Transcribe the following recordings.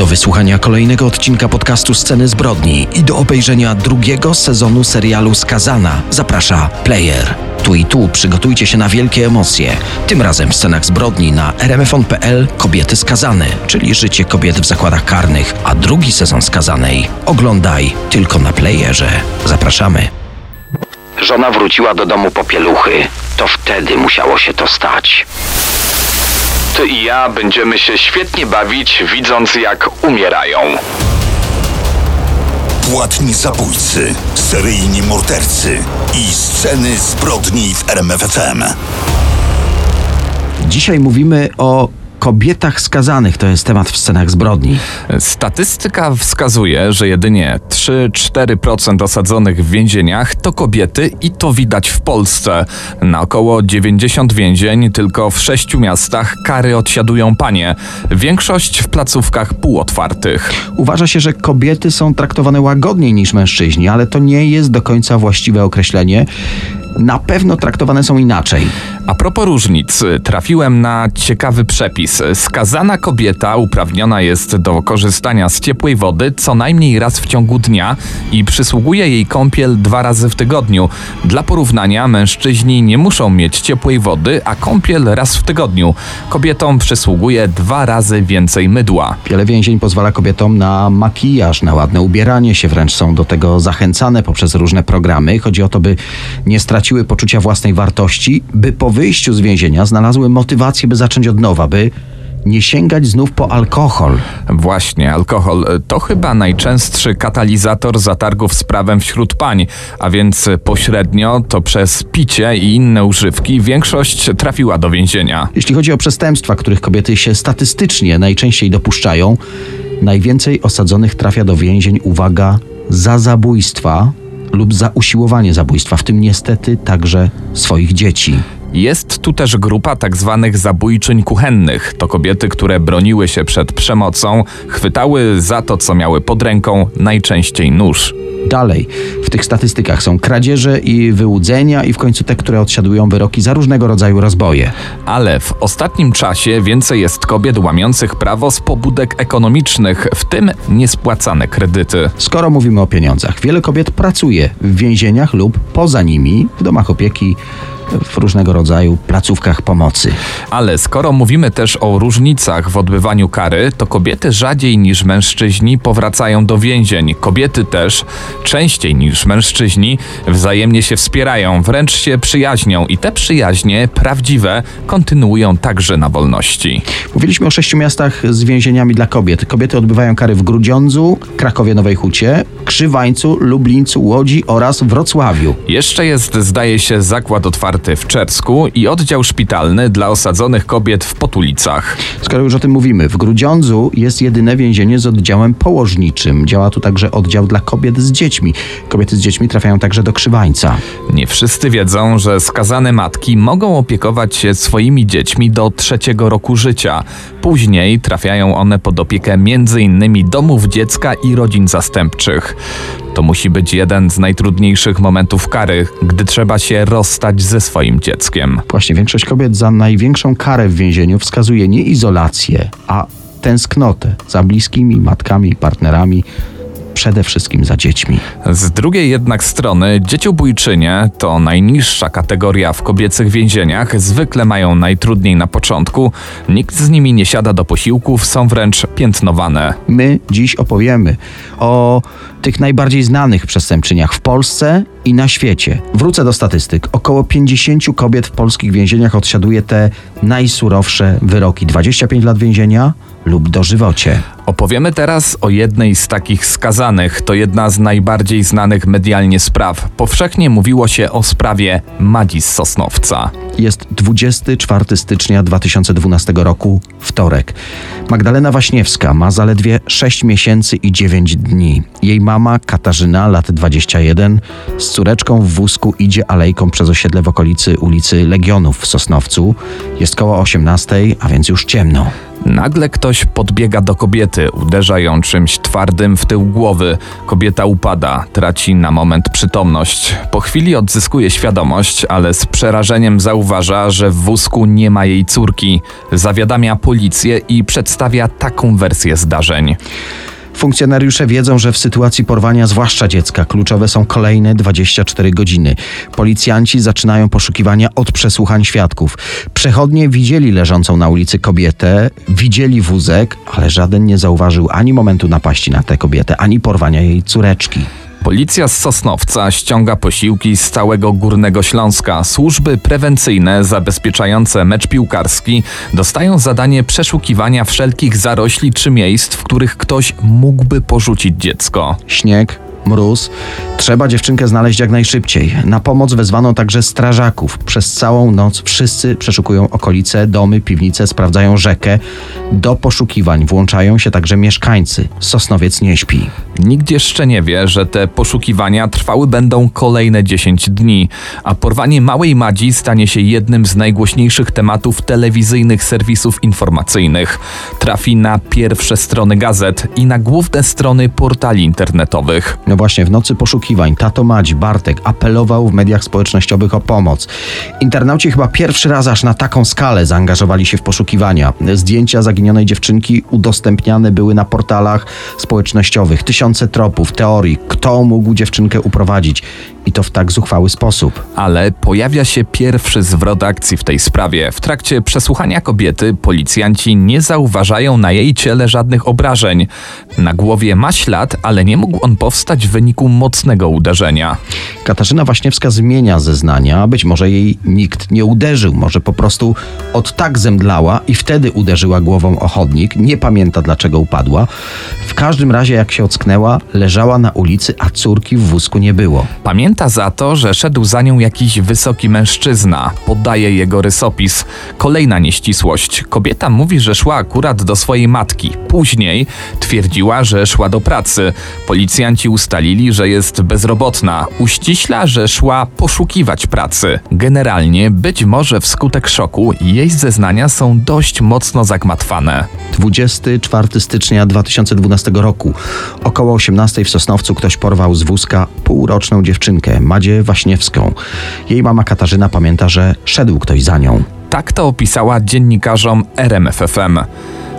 Do wysłuchania kolejnego odcinka podcastu Sceny Zbrodni i do obejrzenia drugiego sezonu serialu Skazana zaprasza Player. Tu i tu przygotujcie się na wielkie emocje. Tym razem w scenach zbrodni na rmfon.pl Kobiety skazane, czyli życie kobiet w zakładach karnych, a drugi sezon Skazanej oglądaj tylko na Playerze. Zapraszamy. Żona wróciła do domu po pieluchy. To wtedy musiało się to stać. Ty i ja będziemy się świetnie bawić, widząc jak umierają. Płatni zabójcy, seryjni mordercy i sceny zbrodni w RMFFM. Dzisiaj mówimy o kobietach skazanych. To jest temat w scenach zbrodni. Statystyka wskazuje, że jedynie 3-4% osadzonych w więzieniach to kobiety i to widać w Polsce. Na około 90 więzień tylko w sześciu miastach kary odsiadują panie. Większość w placówkach półotwartych. Uważa się, że kobiety są traktowane łagodniej niż mężczyźni, ale to nie jest do końca właściwe określenie. Na pewno traktowane są inaczej. A propos różnic, trafiłem na ciekawy przepis. Skazana kobieta uprawniona jest do korzystania z ciepłej wody co najmniej raz w ciągu dnia i przysługuje jej kąpiel dwa razy w tygodniu. Dla porównania, mężczyźni nie muszą mieć ciepłej wody, a kąpiel raz w tygodniu. Kobietom przysługuje dwa razy więcej mydła. Wiele więzień pozwala kobietom na makijaż, na ładne ubieranie się, wręcz są do tego zachęcane poprzez różne programy. Chodzi o to, by nie straciły poczucia własnej wartości, by po wyjściu z więzienia znalazły motywację, by zacząć od nowa, by nie sięgać znów po alkohol. Właśnie, alkohol to chyba najczęstszy katalizator zatargów z prawem wśród pań, a więc pośrednio to przez picie i inne używki większość trafiła do więzienia. Jeśli chodzi o przestępstwa, których kobiety się statystycznie najczęściej dopuszczają, najwięcej osadzonych trafia do więzień, uwaga, za zabójstwa lub za usiłowanie zabójstwa, w tym niestety także swoich dzieci. Jest tu też grupa tak zwanych zabójczyń kuchennych. To kobiety, które broniły się przed przemocą, chwytały za to, co miały pod ręką, najczęściej nóż. Dalej, w tych statystykach są kradzieże i wyłudzenia i w końcu te, które odsiadują wyroki za różnego rodzaju rozboje. Ale w ostatnim czasie więcej jest kobiet łamiących prawo z pobudek ekonomicznych, w tym niespłacane kredyty. Skoro mówimy o pieniądzach, wiele kobiet pracuje w więzieniach lub poza nimi, w domach opieki, w różnego rodzaju placówkach pomocy. Ale skoro mówimy też o różnicach w odbywaniu kary, to kobiety rzadziej niż mężczyźni powracają do więzień. Kobiety też częściej niż mężczyźni wzajemnie się wspierają, wręcz się przyjaźnią i te przyjaźnie prawdziwe kontynuują także na wolności. Mówiliśmy o sześciu miastach z więzieniami dla kobiet. Kobiety odbywają kary w Grudziądzu, Krakowie Nowej Hucie, Krzywańcu, Lublińcu, Łodzi oraz Wrocławiu. Jeszcze jest, zdaje się, zakład otwarty w Czersku i oddział szpitalny dla osadzonych kobiet w Potulicach. Skoro już o tym mówimy, w Grudziądzu jest jedyne więzienie z oddziałem położniczym. Działa tu także oddział dla kobiet z dziećmi. Kobiety z dziećmi trafiają także do Krzywańca. Nie wszyscy wiedzą, że skazane matki mogą opiekować się swoimi dziećmi do trzeciego roku życia. Później trafiają one pod opiekę m.in. domów dziecka i rodzin zastępczych. To musi być jeden z najtrudniejszych momentów kary, gdy trzeba się rozstać ze swoim dzieckiem. Właśnie większość kobiet za największą karę w więzieniu wskazuje nie izolację, a tęsknotę za bliskimi, matkami, partnerami przede wszystkim za dziećmi. Z drugiej jednak strony dzieciobójczynie to najniższa kategoria w kobiecych więzieniach, zwykle mają najtrudniej na początku, nikt z nimi nie siada do posiłków, są wręcz piętnowane. My dziś opowiemy o tych najbardziej znanych przestępczyniach w Polsce i na świecie. Wrócę do statystyk. Około 50 kobiet w polskich więzieniach odsiaduje te najsurowsze wyroki: 25 lat więzienia lub dożywocie. Opowiemy teraz o jednej z takich skazanych. To jedna z najbardziej znanych medialnie spraw. Powszechnie mówiło się o sprawie Madzi z Sosnowca. Jest 24 stycznia 2012 roku, wtorek. Magdalena Waśniewska ma zaledwie 6 miesięcy i 9 dni. Jej mama, Katarzyna, lat 21, z córeczką w wózku idzie alejką przez osiedle w okolicy ulicy Legionów w Sosnowcu. Jest koło 18, a więc już ciemno. Nagle ktoś podbiega do kobiety kobiety, uderza ją czymś twardym w tył głowy. Kobieta upada, traci na moment przytomność. Po chwili odzyskuje świadomość, ale z przerażeniem zauważa, że w wózku nie ma jej córki. Zawiadamia policję i przedstawia taką wersję zdarzeń. Funkcjonariusze wiedzą, że w sytuacji porwania, zwłaszcza dziecka, kluczowe są kolejne 24 godziny. Policjanci zaczynają poszukiwania od przesłuchań świadków. Przechodnie widzieli leżącą na ulicy kobietę, widzieli wózek, ale żaden nie zauważył ani momentu napaści na tę kobietę, ani porwania jej córeczki. Policja z Sosnowca ściąga posiłki z całego Górnego Śląska. Służby prewencyjne zabezpieczające mecz piłkarski dostają zadanie przeszukiwania wszelkich zarośli czy miejsc, w których ktoś mógłby porzucić dziecko. Śnieg, mróz. Trzeba dziewczynkę znaleźć jak najszybciej. Na pomoc wezwano także strażaków. Przez całą noc wszyscy przeszukują okolice, domy, piwnice, sprawdzają rzekę. Do poszukiwań włączają się także mieszkańcy. Sosnowiec nie śpi. Nikt jeszcze nie wie, że te poszukiwania trwały będą kolejne 10 dni, a porwanie małej Madzi stanie się jednym z najgłośniejszych tematów telewizyjnych serwisów informacyjnych. Trafi na pierwsze strony gazet i na główne strony portali internetowych. No właśnie, w nocy poszukiwań tato Madzi, Bartek, apelował w mediach społecznościowych o pomoc. Internauci chyba pierwszy raz aż na taką skalę zaangażowali się w poszukiwania. Zdjęcia zaginionej dziewczynki udostępniane były na portalach społecznościowych. Tysiące tropów, teorii, kto mógł dziewczynkę uprowadzić. I to w tak zuchwały sposób. Ale pojawia się pierwszy zwrot akcji w tej sprawie. W trakcie przesłuchania kobiety policjanci nie zauważają na jej ciele żadnych obrażeń. Na głowie ma ślad, ale nie mógł on powstać w wyniku mocnego uderzenia. Katarzyna Waśniewska zmienia zeznania. Być może jej nikt nie uderzył, może po prostu od tak zemdlała i wtedy uderzyła głową o chodnik. Nie pamięta dlaczego upadła. W każdym razie, jak się ocknęła, leżała na ulicy, a córki w wózku nie było. Pamięta za to, że szedł za nią jakiś wysoki mężczyzna. Podaje jego rysopis. Kolejna nieścisłość. Kobieta mówi, że szła akurat do swojej matki. Później twierdziła, że szła do pracy. Policjanci ustalili, że jest bezrobotna. Uściśla, że szła poszukiwać pracy. Generalnie, być może wskutek szoku, jej zeznania są dość mocno zagmatwane. 24 stycznia 2012 roku. Około 18 w Sosnowcu ktoś porwał z wózka półroczną dziewczynkę, Madzie Waśniewską. Jej mama Katarzyna pamięta, że szedł ktoś za nią. Tak to opisała dziennikarzom RMFFM.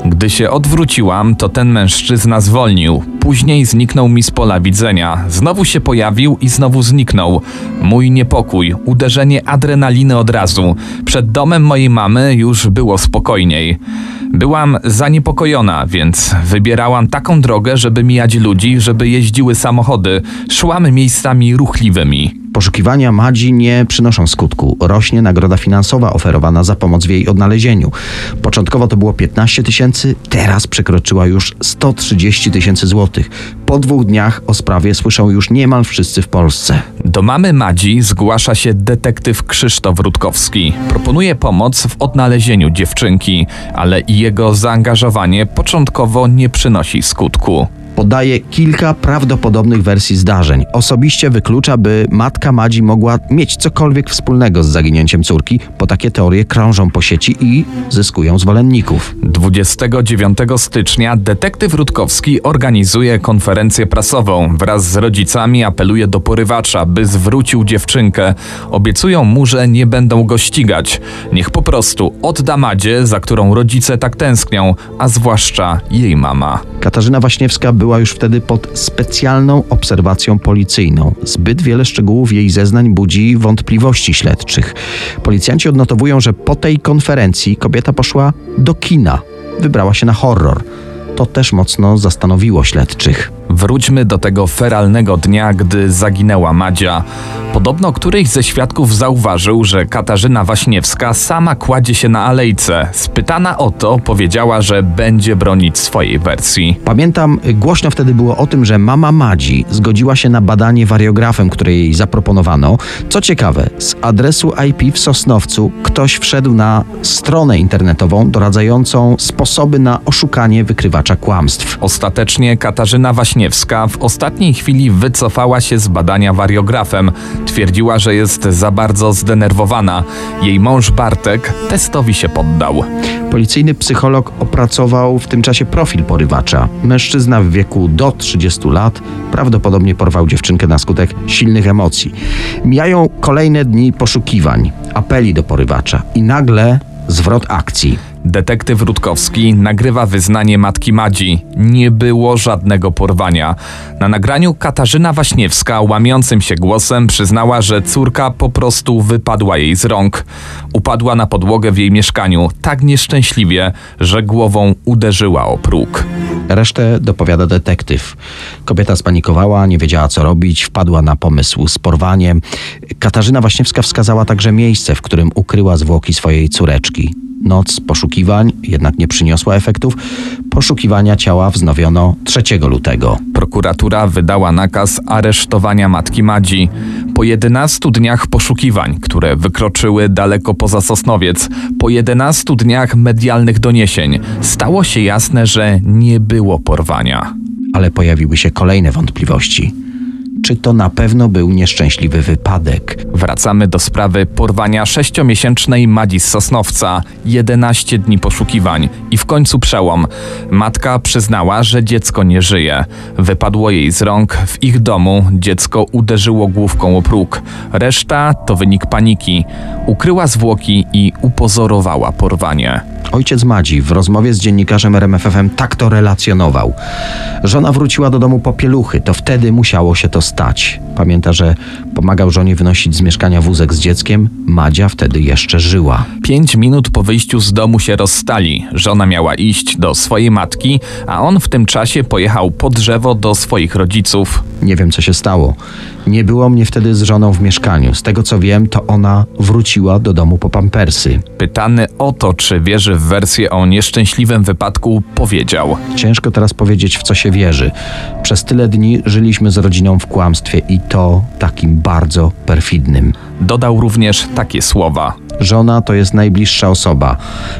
Gdy się odwróciłam, to ten mężczyzna zwolnił. Później zniknął mi z pola widzenia. Znowu się pojawił i znowu zniknął. Mój niepokój, uderzenie adrenaliny od razu. Przed domem mojej mamy już było spokojniej. Byłam zaniepokojona, więc wybierałam taką drogę, żeby mijać ludzi, żeby jeździły samochody. Szłam miejscami ruchliwymi. Poszukiwania Madzi nie przynoszą skutku. Rośnie nagroda finansowa oferowana za pomoc w jej odnalezieniu. Początkowo to było 15 tysięcy, teraz przekroczyła już 130 tysięcy złotych. Po dwóch dniach o sprawie słyszą już niemal wszyscy w Polsce. Do mamy Madzi zgłasza się detektyw Krzysztof Rutkowski. Proponuje pomoc w odnalezieniu dziewczynki, ale jego zaangażowanie początkowo nie przynosi skutku. Podaje kilka prawdopodobnych wersji zdarzeń. Osobiście wyklucza, by matka Madzi mogła mieć cokolwiek wspólnego z zaginięciem córki, bo takie teorie krążą po sieci i zyskują zwolenników. 29 stycznia detektyw Rutkowski organizuje konferencję prasową. Wraz z rodzicami apeluje do porywacza, by zwrócił dziewczynkę. Obiecują mu, że nie będą go ścigać. Niech po prostu odda Madzie, za którą rodzice tak tęsknią, a zwłaszcza jej mama. Katarzyna Waśniewska była już wtedy pod specjalną obserwacją policyjną. Zbyt wiele szczegółów jej zeznań budzi wątpliwości śledczych. Policjanci odnotowują, że po tej konferencji kobieta poszła do kina. Wybrała się na horror. To też mocno zastanowiło śledczych. Wróćmy do tego feralnego dnia, gdy zaginęła Madzia. Podobno któryś ze świadków zauważył, że Katarzyna Waśniewska sama kładzie się na alejce. Spytana o to, powiedziała, że będzie bronić swojej wersji. Pamiętam, głośno wtedy było o tym, że mama Madzi zgodziła się na badanie wariografem, które jej zaproponowano. Co ciekawe, z adresu IP w Sosnowcu ktoś wszedł na stronę internetową doradzającą sposoby na oszukanie wykrywacza kłamstw. Ostatecznie Katarzyna Waśniewska Waśniewska w ostatniej chwili wycofała się z badania wariografem. Twierdziła, że jest za bardzo zdenerwowana. Jej mąż Bartek testowi się poddał. Policyjny psycholog opracował w tym czasie profil porywacza. Mężczyzna w wieku do 30 lat prawdopodobnie porwał dziewczynkę na skutek silnych emocji. Mijają kolejne dni poszukiwań, apeli do porywacza i nagle zwrot akcji. Detektyw Rutkowski nagrywa wyznanie matki Madzi. Nie było żadnego porwania. Na nagraniu Katarzyna Waśniewska łamiącym się głosem przyznała, że córka po prostu wypadła jej z rąk. Upadła na podłogę w jej mieszkaniu tak nieszczęśliwie, że głową uderzyła o próg. Resztę dopowiada detektyw. Kobieta spanikowała, nie wiedziała co robić, wpadła na pomysł z porwaniem. Katarzyna Waśniewska wskazała także miejsce, w którym ukryła zwłoki swojej córeczki. Noc poszukiwań jednak nie przyniosła efektów. Poszukiwania ciała wznowiono 3 lutego. Prokuratura wydała nakaz aresztowania matki Madzi. Po 11 dniach poszukiwań, które wykroczyły daleko poza Sosnowiec, po 11 dniach medialnych doniesień, stało się jasne, że nie było porwania. Ale pojawiły się kolejne wątpliwości. Czy to na pewno był nieszczęśliwy wypadek? Wracamy do sprawy porwania sześciomiesięcznej Madzi z Sosnowca. 11 dni poszukiwań i w końcu przełom. Matka przyznała, że dziecko nie żyje. Wypadło jej z rąk. W ich domu dziecko uderzyło główką o próg. Reszta to wynik paniki. Ukryła zwłoki i upozorowała porwanie. Ojciec Madzi w rozmowie z dziennikarzem RMFFM tak to relacjonował. Żona wróciła do domu po pieluchy, to wtedy musiało się to stać. Pamięta, że pomagał żonie wynosić z mieszkania wózek z dzieckiem. Madzia wtedy jeszcze żyła. Pięć minut po wyjściu z domu się rozstali. Żona miała iść do swojej matki, a on w tym czasie pojechał po drzewo do swoich rodziców. Nie wiem, co się stało. Nie było mnie wtedy z żoną w mieszkaniu. Z tego co wiem, to ona wróciła do domu po pampersy. Pytany o to, czy wierzy w wersję o nieszczęśliwym wypadku, powiedział: Ciężko teraz powiedzieć, w co się wierzy. Przez tyle dni żyliśmy z rodziną w kłamstwie i to takim bardzo perfidnym. Dodał również takie słowa. Żona to jest najbliższa osoba.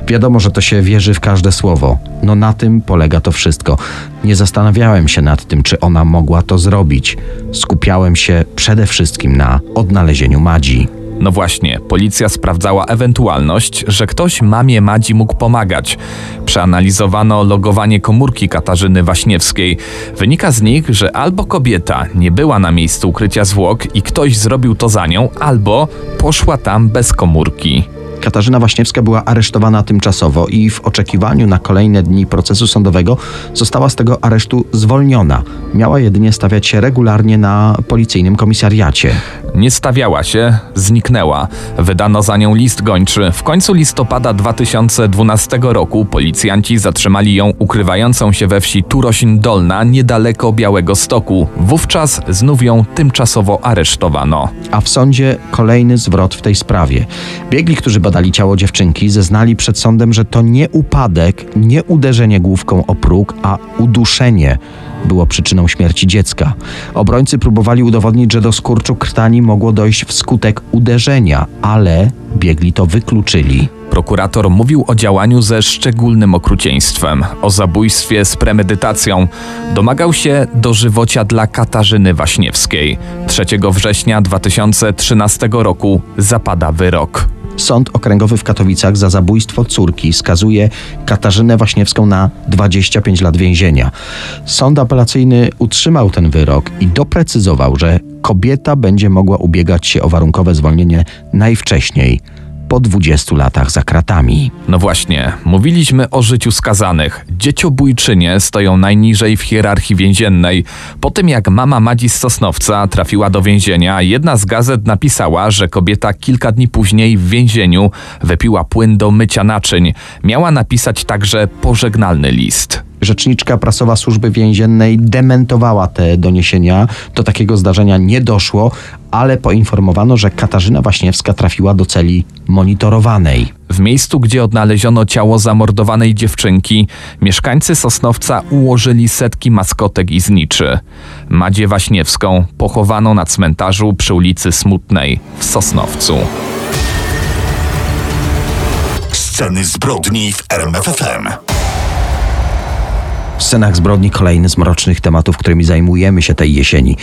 Wiadomo, że to się wierzy w każde słowo. No na tym polega to wszystko. Nie zastanawiałem się nad tym, czy ona mogła to zrobić. Skupiałem się przede wszystkim na odnalezieniu Madzi. No właśnie, policja sprawdzała ewentualność, że ktoś mamie Madzi mógł pomagać. Przeanalizowano logowanie komórki Katarzyny Waśniewskiej. Wynika z nich, że albo kobieta nie była na miejscu ukrycia zwłok i ktoś zrobił to za nią, albo poszła tam bez komórki. Katarzyna Waśniewska była aresztowana tymczasowo i w oczekiwaniu na kolejne dni procesu sądowego została z tego aresztu zwolniona. Miała jedynie stawiać się regularnie na policyjnym komisariacie. Nie stawiała się, zniknęła. Wydano za nią list gończy. W końcu listopada 2012 roku policjanci zatrzymali ją ukrywającą się we wsi Turosin Dolna, niedaleko Białego Stoku. Wówczas znów ją tymczasowo aresztowano. A w sądzie kolejny zwrot w tej sprawie. Biegli, którzy badali ciało dziewczynki, zeznali przed sądem, że to nie upadek, nie uderzenie główką o próg, a uduszenie było przyczyną śmierci dziecka. Obrońcy próbowali udowodnić, że do skurczu krtani mogło dojść wskutek uderzenia, ale biegli to wykluczyli. Prokurator mówił o działaniu ze szczególnym okrucieństwem, o zabójstwie z premedytacją. Domagał się dożywocia dla Katarzyny Waśniewskiej. 3 września 2013 roku zapada wyrok. Sąd Okręgowy w Katowicach za zabójstwo córki skazuje Katarzynę Waśniewską na 25 lat więzienia. Sąd apelacyjny utrzymał ten wyrok i doprecyzował, że kobieta będzie mogła ubiegać się o warunkowe zwolnienie najwcześniej po 20 latach za kratami. No właśnie, mówiliśmy o życiu skazanych. Dzieciobójczynie stoją najniżej w hierarchii więziennej. Po tym jak mama Madzi z Sosnowca trafiła do więzienia, jedna z gazet napisała, że kobieta kilka dni później w więzieniu wypiła płyn do mycia naczyń. Miała napisać także pożegnalny list. Rzeczniczka prasowa służby więziennej dementowała te doniesienia. Do takiego zdarzenia nie doszło, ale poinformowano, że Katarzyna Waśniewska trafiła do celi monitorowanej. W miejscu, gdzie odnaleziono ciało zamordowanej dziewczynki, mieszkańcy Sosnowca ułożyli setki maskotek i zniczy. Madzie Waśniewską pochowano na cmentarzu przy ulicy Smutnej w Sosnowcu. Sceny zbrodni w RMFFM. W scenach zbrodni kolejny z mrocznych tematów, którymi zajmujemy się tej jesieni.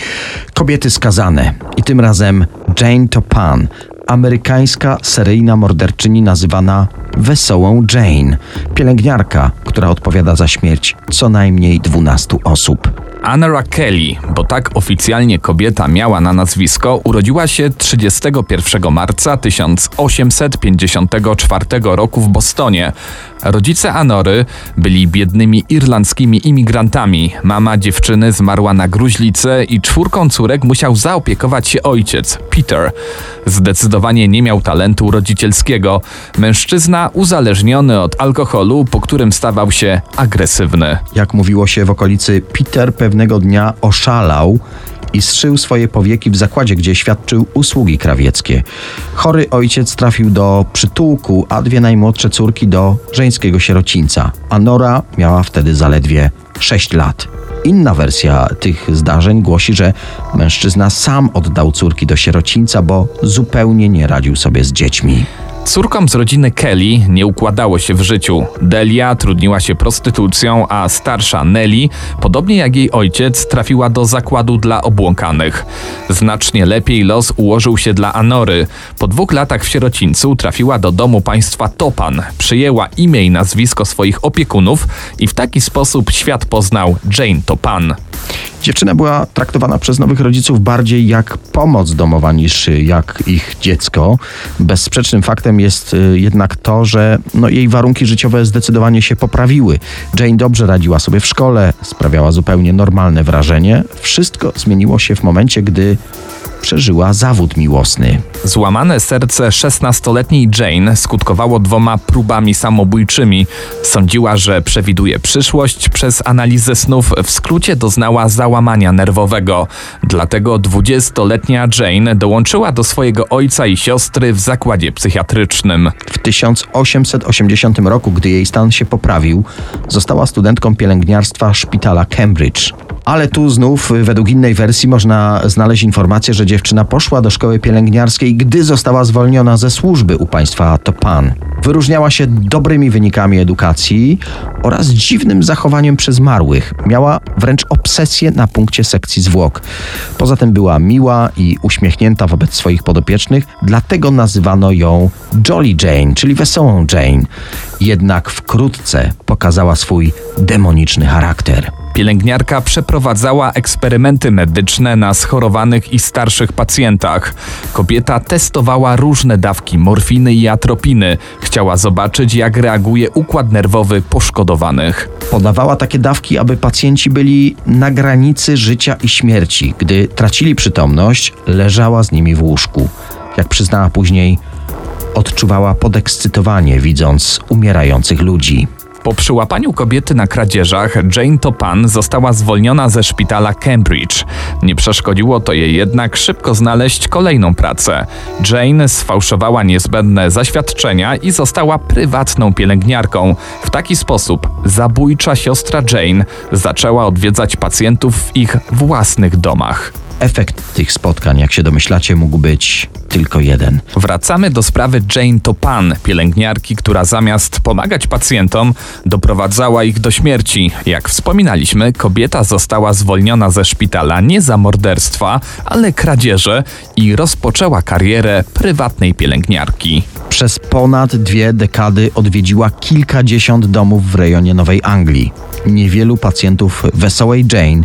Kobiety skazane. I tym razem Jane Topan, amerykańska seryjna morderczyni nazywana Wesołą Jane. Pielęgniarka, która odpowiada za śmierć co najmniej 12 osób. Anna Kelly, bo tak oficjalnie kobieta miała na nazwisko, urodziła się 31 marca 1854 roku w Bostonie. Rodzice Anory byli biednymi irlandzkimi imigrantami. Mama dziewczyny zmarła na gruźlicę i czwórką córek musiał zaopiekować się ojciec, Peter. Zdecydowanie nie miał talentu rodzicielskiego. Mężczyzna uzależniony od alkoholu, po którym stawał się agresywny. Jak mówiło się w okolicy, Peter pewnego dnia oszalał i zszył swoje powieki w zakładzie, gdzie świadczył usługi krawieckie. Chory ojciec trafił do przytułku, a dwie najmłodsze córki do żeńskiego sierocińca. A Nora miała wtedy zaledwie 6 lat. Inna wersja tych zdarzeń głosi, że mężczyzna sam oddał córki do sierocińca, bo zupełnie nie radził sobie z dziećmi. Córkom z rodziny Kelly nie układało się w życiu. Delia trudniła się prostytucją, a starsza Nelly, podobnie jak jej ojciec, trafiła do zakładu dla obłąkanych. Znacznie lepiej los ułożył się dla Anory. Po dwóch latach w sierocińcu trafiła do domu państwa Topan, przyjęła imię i nazwisko swoich opiekunów i w taki sposób świat poznał Jane Topan. Dziewczyna była traktowana przez nowych rodziców bardziej jak pomoc domowa niż jak ich dziecko. Bezsprzecznym faktem jest y, jednak to, że no, jej warunki życiowe zdecydowanie się poprawiły. Jane dobrze radziła sobie w szkole, sprawiała zupełnie normalne wrażenie. Wszystko zmieniło się w momencie, gdy przeżyła zawód miłosny. Złamane serce 16-letniej Jane skutkowało dwoma próbami samobójczymi. Sądziła, że przewiduje przyszłość przez analizę snów, w skrócie doznała załamania nerwowego. Dlatego 20-letnia Jane dołączyła do swojego ojca i siostry w zakładzie psychiatrycznym. W 1880 roku, gdy jej stan się poprawił, została studentką pielęgniarstwa szpitala Cambridge. Ale tu znów, według innej wersji, można znaleźć informację, że dziewczyna poszła do szkoły pielęgniarskiej, gdy została zwolniona ze służby u państwa Topan. Wyróżniała się dobrymi wynikami edukacji oraz dziwnym zachowaniem przez zmarłych. Miała wręcz obsesję na punkcie sekcji zwłok. Poza tym była miła i uśmiechnięta wobec swoich podopiecznych, dlatego nazywano ją Jolly Jane, czyli wesołą Jane. Jednak wkrótce pokazała swój demoniczny charakter. Pielęgniarka przeprowadzała eksperymenty medyczne na schorowanych i starszych pacjentach. Kobieta testowała różne dawki morfiny i atropiny. Chciała zobaczyć, jak reaguje układ nerwowy poszkodowanych. Podawała takie dawki, aby pacjenci byli na granicy życia i śmierci. Gdy tracili przytomność, leżała z nimi w łóżku. Jak przyznała później, odczuwała podekscytowanie, widząc umierających ludzi. Po przyłapaniu kobiety na kradzieżach, Jane Topan została zwolniona ze szpitala Cambridge. Nie przeszkodziło to jej jednak szybko znaleźć kolejną pracę. Jane sfałszowała niezbędne zaświadczenia i została prywatną pielęgniarką. W taki sposób zabójcza siostra Jane zaczęła odwiedzać pacjentów w ich własnych domach. Efekt tych spotkań, jak się domyślacie, mógł być tylko jeden. Wracamy do sprawy Jane Topan, pielęgniarki, która zamiast pomagać pacjentom, doprowadzała ich do śmierci. Jak wspominaliśmy, kobieta została zwolniona ze szpitala nie za morderstwa, ale kradzieże i rozpoczęła karierę prywatnej pielęgniarki. Przez ponad dwie dekady odwiedziła kilkadziesiąt domów w rejonie Nowej Anglii. Niewielu pacjentów wesołej Jane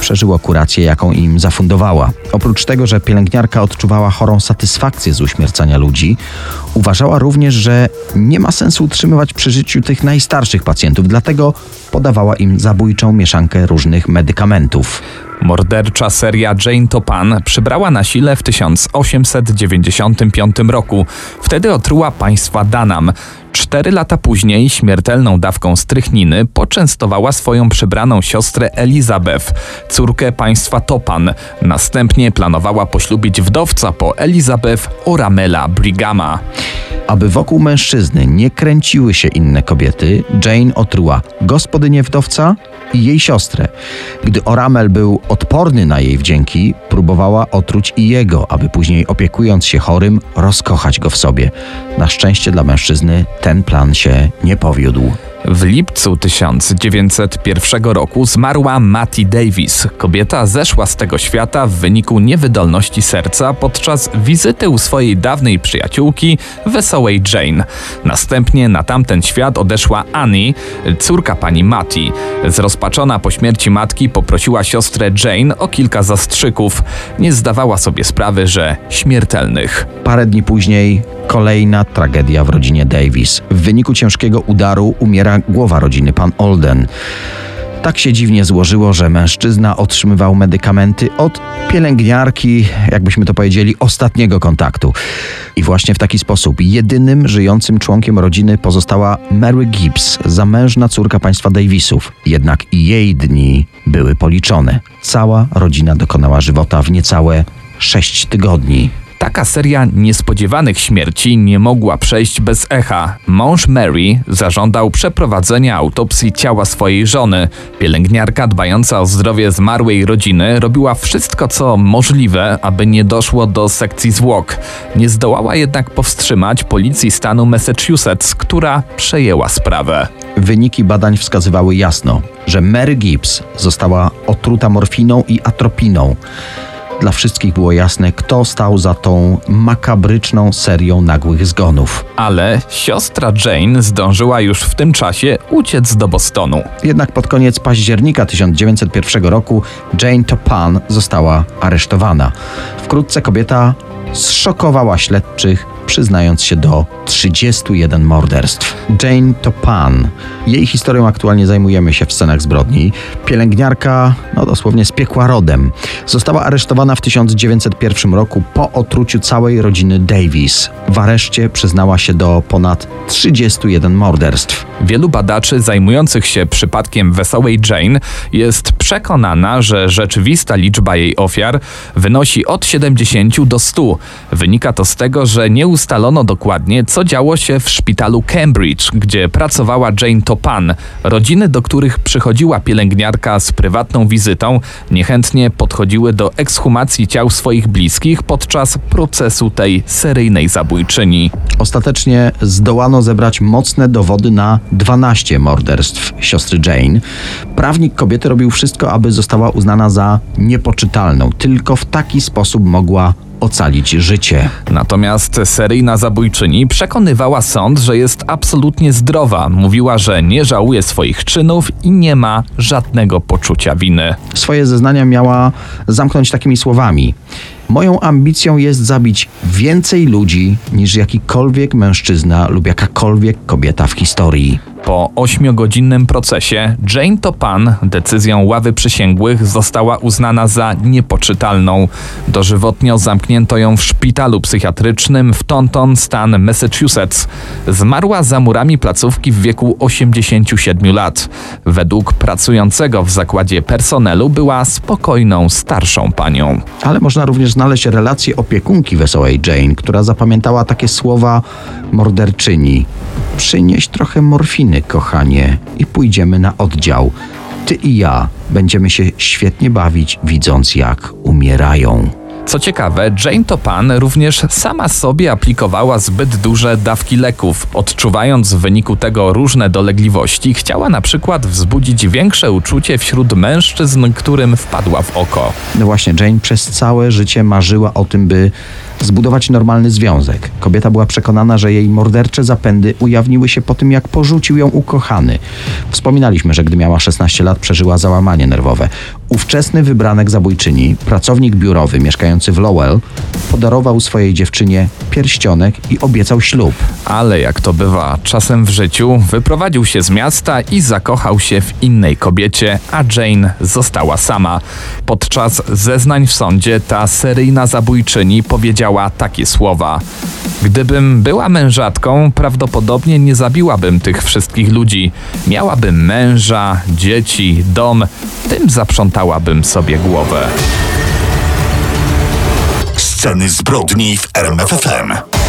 przeżyło kurację, jaką im zafundowała. Oprócz tego, że pielęgniarka odczuwała chorą satysfakcję z uśmiercania ludzi, uważała również, że nie ma sensu utrzymywać przy życiu tych najstarszych pacjentów, dlatego podawała im zabójczą mieszankę różnych medykamentów. Mordercza seria Jane Topan przybrała na sile w 1895 roku. Wtedy otruła państwa Danam. Cztery lata później śmiertelną dawką strychniny poczęstowała swoją przybraną siostrę Elizabeth, córkę państwa Topan. Następnie planowała poślubić wdowca po Elizabeth Oramela Brigama. Aby wokół mężczyzny nie kręciły się inne kobiety, Jane otruła gospodynię wdowca i jej siostrę. Gdy Oramel był odporny na jej wdzięki, próbowała otruć i jego, aby później opiekując się chorym, rozkochać go w sobie. Na szczęście dla mężczyzny ten plan się nie powiódł. W lipcu 1901 roku zmarła Mattie Davis. Kobieta zeszła z tego świata w wyniku niewydolności serca podczas wizyty u swojej dawnej przyjaciółki, wesołej Jane. Następnie na tamten świat odeszła Annie, córka pani Mattie. Zrozpaczona po śmierci matki poprosiła siostrę Jane o kilka zastrzyków. Nie zdawała sobie sprawy, że śmiertelnych. Parę dni później kolejna tragedia w rodzinie Davis. W wyniku ciężkiego udaru umiera głowa rodziny, pan Olden. Tak się dziwnie złożyło, że mężczyzna otrzymywał medykamenty od pielęgniarki, jakbyśmy to powiedzieli, ostatniego kontaktu. I właśnie w taki sposób jedynym żyjącym członkiem rodziny pozostała Mary Gibbs, zamężna córka państwa Davisów. Jednak jej dni były policzone. Cała rodzina dokonała żywota w niecałe sześć tygodni. Taka seria niespodziewanych śmierci nie mogła przejść bez echa. Mąż Mary zażądał przeprowadzenia autopsji ciała swojej żony. Pielęgniarka dbająca o zdrowie zmarłej rodziny robiła wszystko, co możliwe, aby nie doszło do sekcji zwłok. Nie zdołała jednak powstrzymać policji stanu Massachusetts, która przejęła sprawę. Wyniki badań wskazywały jasno, że Mary Gibbs została otruta morfiną i atropiną. Dla wszystkich było jasne, kto stał za tą makabryczną serią nagłych zgonów. Ale siostra Jane zdążyła już w tym czasie uciec do Bostonu. Jednak pod koniec października 1901 roku Jane Topan została aresztowana. Wkrótce kobieta zszokowała śledczych, przyznając się do 31 morderstw. Jane Topan. Jej historią aktualnie zajmujemy się w scenach zbrodni. Pielęgniarka, no dosłownie z piekła rodem. Została aresztowana w 1901 roku po otruciu całej rodziny Davis. W areszcie przyznała się do ponad 31 morderstw. Wielu badaczy zajmujących się przypadkiem wesołej Jane jest przekonana, że rzeczywista liczba jej ofiar wynosi od 70 do 100. Wynika to z tego, że nie ustalono dokładnie, co działo się w szpitalu Cambridge, gdzie pracowała Jane Topan. Rodziny, do których przychodziła pielęgniarka z prywatną wizytą, niechętnie podchodziły do ekshumacji ciał swoich bliskich podczas procesu tej seryjnej zabójczyni. Ostatecznie zdołano zebrać mocne dowody na 12 morderstw siostry Jane. Prawnik kobiety robił wszystko, aby została uznana za niepoczytalną. Tylko w taki sposób mogła ocalić życie. Natomiast seryjna zabójczyni przekonywała sąd, że jest absolutnie zdrowa. Mówiła, że nie żałuje swoich czynów i nie ma żadnego poczucia winy. Swoje zeznania miała zamknąć takimi słowami. Moją ambicją jest zabić więcej ludzi niż jakikolwiek mężczyzna lub jakakolwiek kobieta w historii. Po ośmiogodzinnym procesie Jane Topan decyzją ławy przysięgłych została uznana za niepoczytalną. Dożywotnio zamknięto ją w szpitalu psychiatrycznym w Taunton, stan Massachusetts. Zmarła za murami placówki w wieku 87 lat. Według pracującego w zakładzie personelu była spokojną, starszą panią. Ale można również znaleźć relację opiekunki wesołej Jane, która zapamiętała takie słowa morderczyni. Przynieś trochę morfiny, kochanie, i pójdziemy na oddział. Ty i ja będziemy się świetnie bawić, widząc jak umierają. Co ciekawe, Jane Topan również sama sobie aplikowała zbyt duże dawki leków. Odczuwając w wyniku tego różne dolegliwości, chciała na przykład wzbudzić większe uczucie wśród mężczyzn, którym wpadła w oko. No właśnie, Jane przez całe życie marzyła o tym, by zbudować normalny związek. Kobieta była przekonana, że jej mordercze zapędy ujawniły się po tym, jak porzucił ją ukochany. Wspominaliśmy, że gdy miała 16 lat, przeżyła załamanie nerwowe. Ówczesny wybranek zabójczyni, pracownik biurowy mieszkający w Lowell, podarował swojej dziewczynie pierścionek i obiecał ślub. Ale jak to bywa czasem w życiu, wyprowadził się z miasta i zakochał się w innej kobiecie, a Jane została sama. Podczas zeznań w sądzie ta seryjna zabójczyni powiedziała takie słowa: Gdybym była mężatką, prawdopodobnie nie zabiłabym tych wszystkich ludzi. Miałabym męża, dzieci, dom, tym zaprzątałabym sobie głowę. Sceny zbrodni w RMFFM.